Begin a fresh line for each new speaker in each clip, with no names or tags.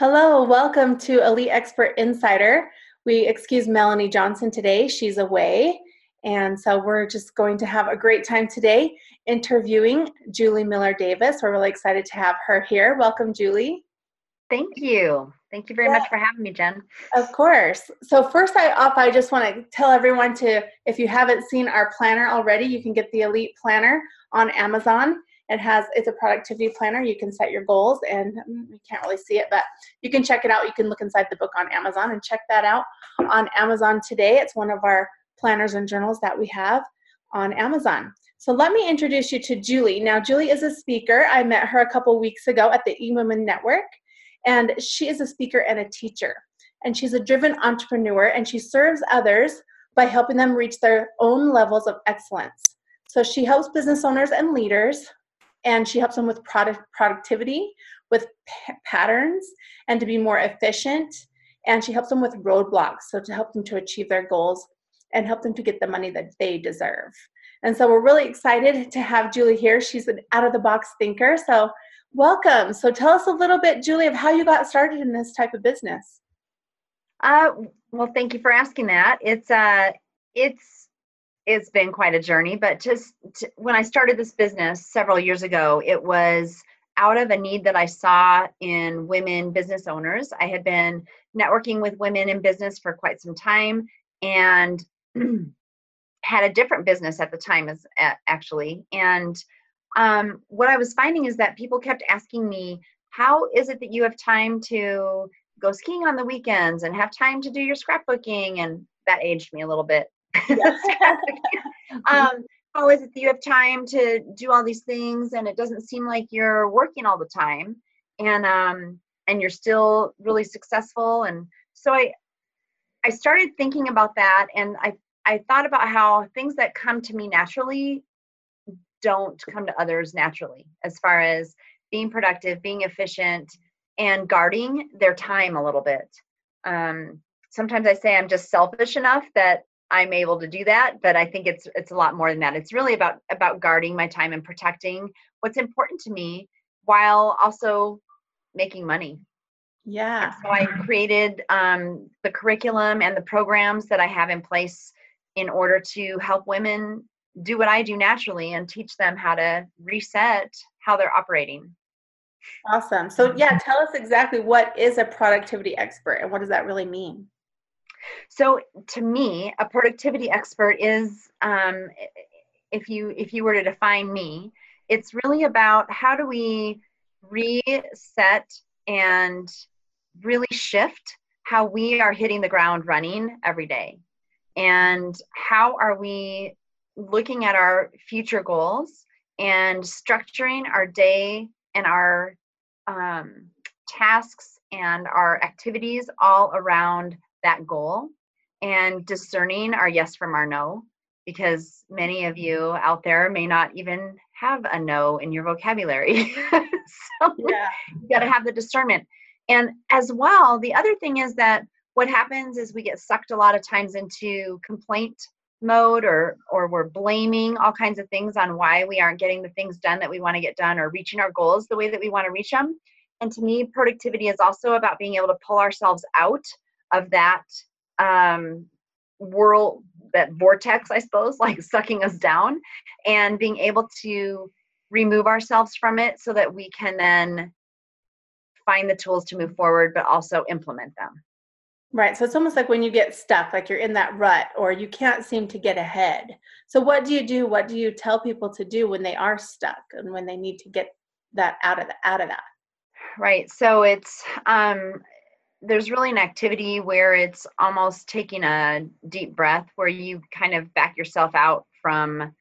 Hello, welcome to Elite Expert Insider. We excuse Melanie Johnson today. She's away. And so we're just going to have a great time today interviewing Julie Miller Davis. We're really excited to have her here. Welcome, Julie.
Thank you. Thank you very yeah. much for having me, Jen.
Of course. So first I off, I just want to tell everyone to, if you haven't seen our planner already, you can get the Elite Planner on Amazon. It has it's a productivity planner. You can set your goals, and hmm, you can't really see it, but you can check it out. You can look inside the book on Amazon and check that out on Amazon today. It's one of our planners and journals that we have on Amazon. So let me introduce you to Julie. Now, Julie is a speaker. I met her a couple weeks ago at the eWomen Network, and she is a speaker and a teacher. And she's a driven entrepreneur, and she serves others by helping them reach their own levels of excellence. So she helps business owners and leaders and she helps them with product productivity with p- patterns and to be more efficient. And she helps them with roadblocks so to help them to achieve their goals and help them to get the money that they deserve. And so we're really excited to have julie here. She's an out of the box thinker so welcome. So tell us a little bit julie of how you got started in this type of business.
Uh, well thank you for asking that. It's uh it's it's been quite a journey but just to, when i started this business several years ago it was out of a need that i saw in women business owners. I had been networking with women in business for quite some time and had a different business at the time as actually. And um, what i was finding is that people kept asking me how is it that you have time to go skiing on the weekends and have time to do your scrapbooking? And that aged me a little bit um, how is it that you have time to do all these things and it doesn't seem like you're working all the time and um, and you're still really successful? And so i i started thinking about that and i i thought about how things that come to me naturally don't come to others naturally as far as being productive being efficient and guarding their time a little bit. Um, sometimes i say i'm just selfish enough that I'm able to do that, but I think it's it's a lot more than that. It's really about about guarding my time and protecting what's important to me while also making money.
Yeah.
And so I created um, the curriculum and the programs that I have in place in order to help women do what I do naturally and teach them how to reset how they're operating.
Awesome. So yeah, tell us exactly what is a productivity expert and what does that really mean?
So to me, a productivity expert is, um, if you if you were to define me, it's really about how do we reset and really shift how we are hitting the ground running every day, and how are we looking at our future goals and structuring our day and our um, tasks and our activities all around that goal and discerning our yes from our no because many of you out there may not even have a no in your vocabulary. so yeah. you got to have the discernment. And as well, the other thing is that what happens is we get sucked a lot of times into complaint mode or or we're blaming all kinds of things on why we aren't getting the things done that we want to get done or reaching our goals the way that we want to reach them. And to me, productivity is also about being able to pull ourselves out of that um, world, that vortex, I suppose, like sucking us down, and being able to remove ourselves from it so that we can then find the tools to move forward, but also implement them.
Right. So it's almost like when you get stuck, like you're in that rut or you can't seem to get ahead. So what do you do? What do you tell people to do when they are stuck and when they need to get that out of the, out of that?
Right. So it's um there's really an activity where it's almost taking a deep breath where you kind of back yourself out from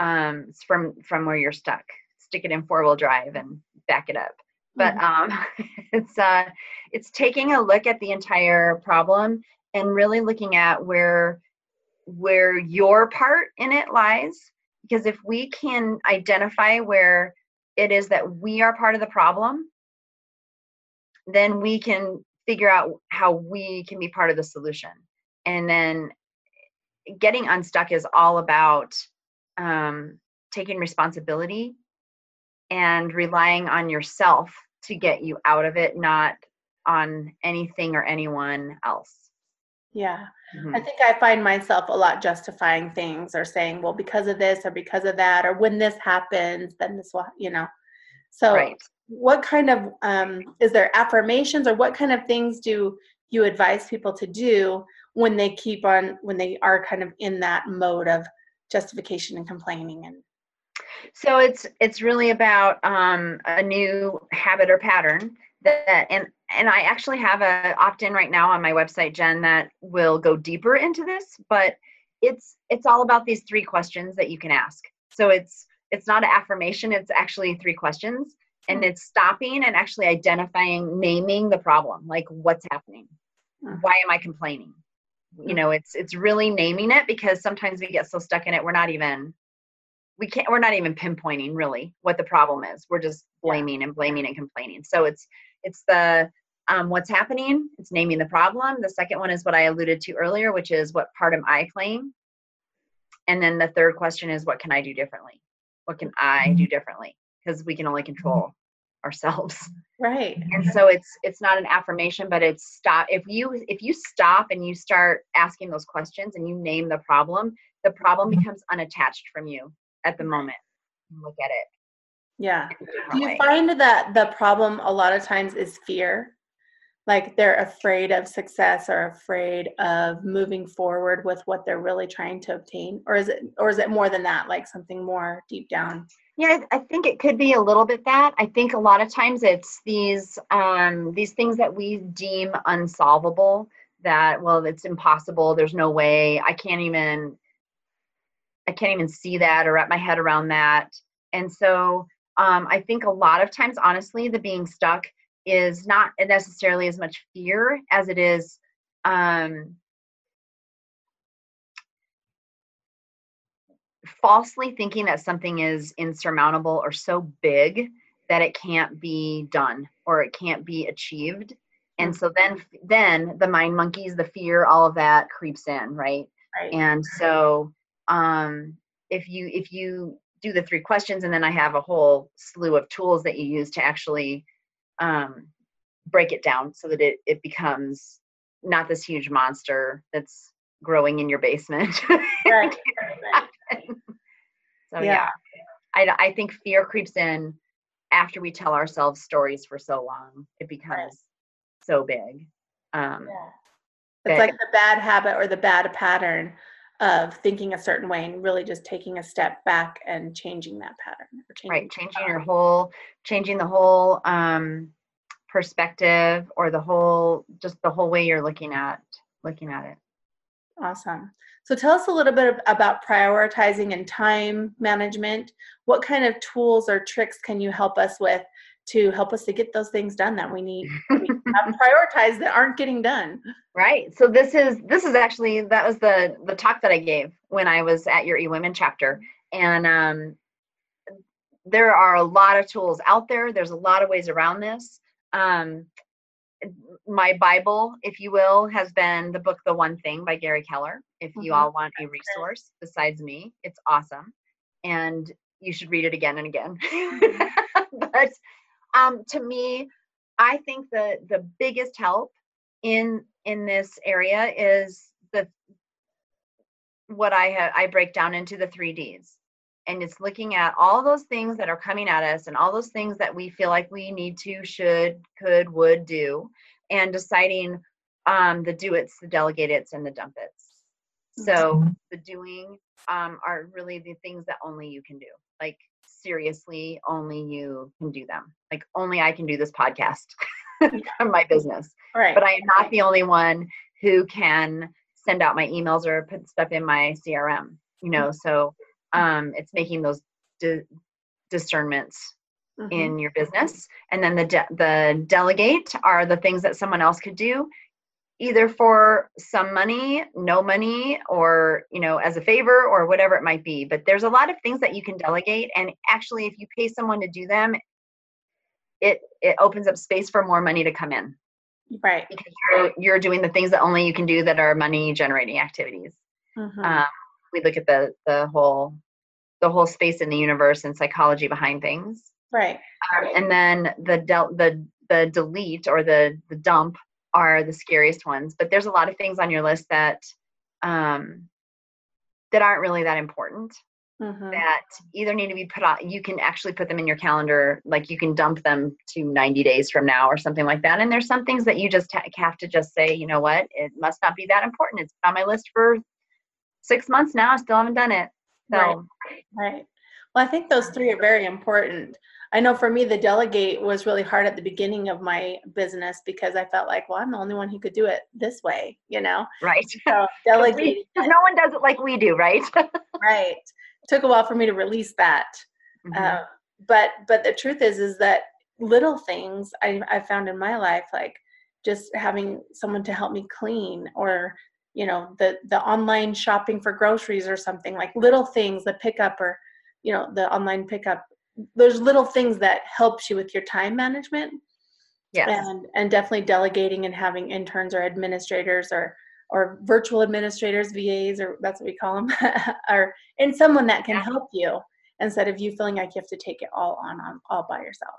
um from from where you're stuck. Stick it in four wheel drive and back it up. But mm-hmm. um it's uh it's taking a look at the entire problem and really looking at where where your part in it lies. Because if we can identify where it is that we are part of the problem then we can figure out how we can be part of the solution and then getting unstuck is all about um, taking responsibility and relying on yourself to get you out of it not on anything or anyone else
yeah. Mm-hmm. I think I find myself a lot justifying things or saying, well, because of this or because of that, or when this happens, then this will, you know. So, right. What kind of, um, is there affirmations or what kind of things do you advise people to do when they keep on, when they are kind of in that mode of justification and complaining and
so it's it's really about um, a new habit or pattern that and and I actually have a opt-in right now on my website, Jen, that will go deeper into this, but it's it's all about these three questions that you can ask. So it's it's not an affirmation, it's actually three questions. And hmm. it's stopping and actually identifying, naming the problem, like what's happening. Hmm. Why am I complaining? You hmm. know, it's it's really naming it because sometimes we get so stuck in it, we're not even we can't we're not even pinpointing really what the problem is we're just blaming and blaming and complaining so it's it's the um, what's happening, it's naming the problem. The second one is what I alluded to earlier, which is what part am I playing? And then the third question is what can I do differently? What can I do mm-hmm. differently? Because we can only control ourselves.
Right.
And so it's it's not an affirmation, but it's stop if you if you stop and you start asking those questions and you name the problem, the problem mm-hmm. becomes unattached from you at the moment. Look at it.
Yeah. Do you find that the problem a lot of times is fear? Like they're afraid of success or afraid of moving forward with what they're really trying to obtain or is it or is it more than that like something more deep down?
Yeah i think it could be a little bit that. I think a lot of times it's these um these things that we deem unsolvable that well it's impossible there's no way i can't even i can't even see that or wrap my head around that. And so um, i think a lot of times honestly the being stuck is not necessarily as much fear as it is um, falsely thinking that something is insurmountable or so big that it can't be done or it can't be achieved. And so then then the mind monkeys the fear all of that creeps in right, right. and so um if you if you do the three questions and then i have a whole slew of tools that you use to actually um, break it down so that it, it becomes not this huge monster that's growing in your basement. right. so yeah, yeah. I, I think fear creeps in after we tell ourselves stories for so long. It becomes right. so big. Um,
yeah. It's like the bad habit or the bad pattern of thinking a certain way and really just taking a step back and changing that pattern.
Changing right, changing your whole, changing the whole um, perspective or the whole just the whole way you're looking at looking at it.
Awesome. So tell us a little bit about prioritizing and time management. What kind of tools or tricks can you help us with to help us to get those things done that we need we prioritized that aren't getting done
right so this is this is actually that was the the talk that i gave when i was at your ewomen chapter and um there are a lot of tools out there there's a lot of ways around this um, my Bible, if you will, has been the book The One Thing by Gary Keller. If you mm-hmm. all want a resource besides me, it's awesome. And you should read it again and again. but um, to me, I think the the biggest help in in this area is the what I have I break down into the three Ds and it's looking at all those things that are coming at us and all those things that we feel like we need to should could would do and deciding um, the do it's the delegate it's and the dump it's so mm-hmm. the doing um, are really the things that only you can do like seriously only you can do them. Like only i can do this podcast from my business. Right. But i am not the only one who can send out my emails or put stuff in my crm you know? Mm-hmm. so um, it's making those di- discernments mm-hmm. in your business. And then the de- the delegate are the things that someone else could do either for some money, no money, or you know, as a favor or whatever it might be. But there's a lot of things that you can delegate and actually if you pay someone to do them, it it opens up space for more money to come in.
Right.
Because you're you're doing the things that only you can do that are money generating activities. Mm-hmm. Um, we look at the the whole the whole space in the universe and psychology behind things.
Right.
Um, and then the del- the the delete or the the dump are the scariest ones. But there's a lot of things on your list that um, that aren't really that important. Mm-hmm. That either need to be put on. You can actually put them in your calendar, like you can dump them to 90 days from now or something like that. And there's some things that you just ha- have to just say, you know what, it must not be that important. It's on my list for six months now. I still haven't done it.
So. Right. right. Well, I think those three are very important. I know for me, the delegate was really hard at the beginning of my business because I felt like, well, I'm the only one who could do it this way, you know?
Right. So delegate. no one does it like we do, right?
right. Took a while for me to release that. Mm-hmm. Uh, but but the truth is, is that little things I, I found in my life, like just having someone to help me clean or you know the the online shopping for groceries or something like little things the pickup or you know the online pickup there's little things that helps you with your time management
yes.
and and definitely delegating and having interns or administrators or or virtual administrators vas or that's what we call them or and someone that can yeah. help you instead of you feeling like you have to take it all on, on all by yourself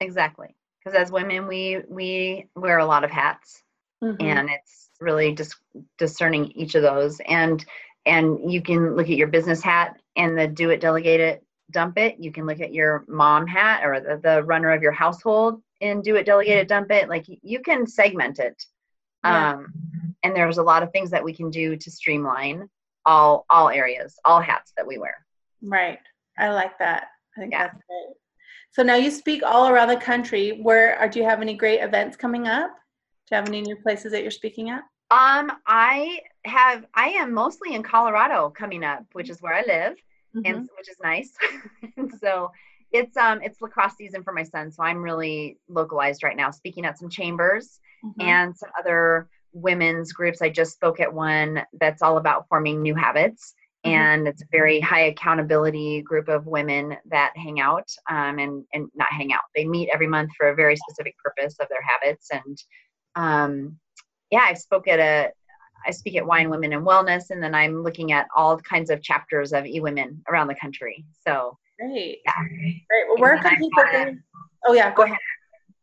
exactly because as women we we wear a lot of hats mm-hmm. and it's really just discerning each of those and and you can look at your business hat and the do it delegate it dump it. You can look at your mom hat or the, the runner of your household and do it, delegate it, dump it. Like you can segment it. Yeah. Um, and there's a lot of things that we can do to streamline all all areas, all hats that we wear.
Right. I like that. I think yeah. that's great. So now you speak all around the country. Where are, do you have any great events coming up? Do you have any new places that you're speaking at?
Um, I have. I am mostly in Colorado coming up, which is where I live mm-hmm. and which is nice. and so it's um it's lacrosse season for my son, so I'm really localized right now, speaking at some chambers mm-hmm. and some other women's groups. I just spoke at one that's all about forming new habits. Mm-hmm. And it's a very high accountability group of women that hang out um, and, and not hang out. They meet every month for a very specific purpose of their habits. And um, yeah, I spoke at a, I speak at Wine Women and Wellness, and then I'm looking at all kinds of chapters of eWomen around the country. So
great, yeah, great. Well, where can people? Find, oh yeah,
go ahead.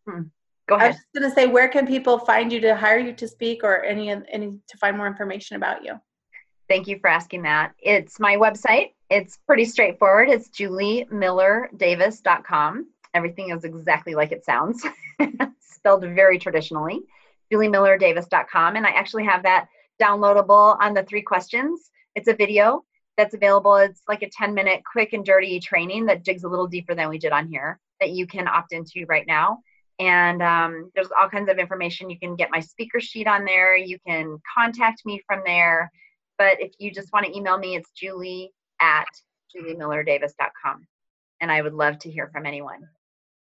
Hmm. Go ahead.
I was just going to say, where can people find you to hire you to speak, or any any to find more information about you?
Thank you for asking that. It's my website. It's pretty straightforward. It's juliemillerdavis.com. Everything is exactly like it sounds, spelled very traditionally. juliemillerdavis.com, and I actually have that downloadable on the three questions. It's a video that's available. It's like a 10 minute quick and dirty training that digs a little deeper than we did on here that you can opt into right now. And um, there's all kinds of information. You can get my speaker sheet on there. You can contact me from there. But if you just want to email me, it's julie at juliemillerdavis.com. And I would love to hear from anyone.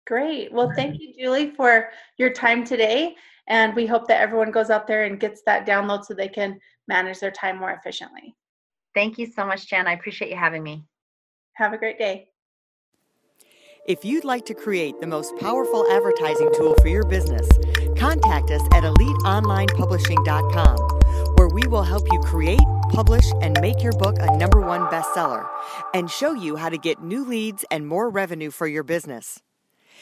Great. Well, thank you, Julie, for your time today. And we hope that everyone goes out there and gets that download so they can manage their time more efficiently.
Thank you so much, Jen. I appreciate you having me.
Have a great day.
If you'd like to create the most powerful advertising tool for your business, contact us at eliteonlinepublishing.com, where we will help you create, publish, and make your book a number one bestseller and show you how to get new leads and more revenue for your business.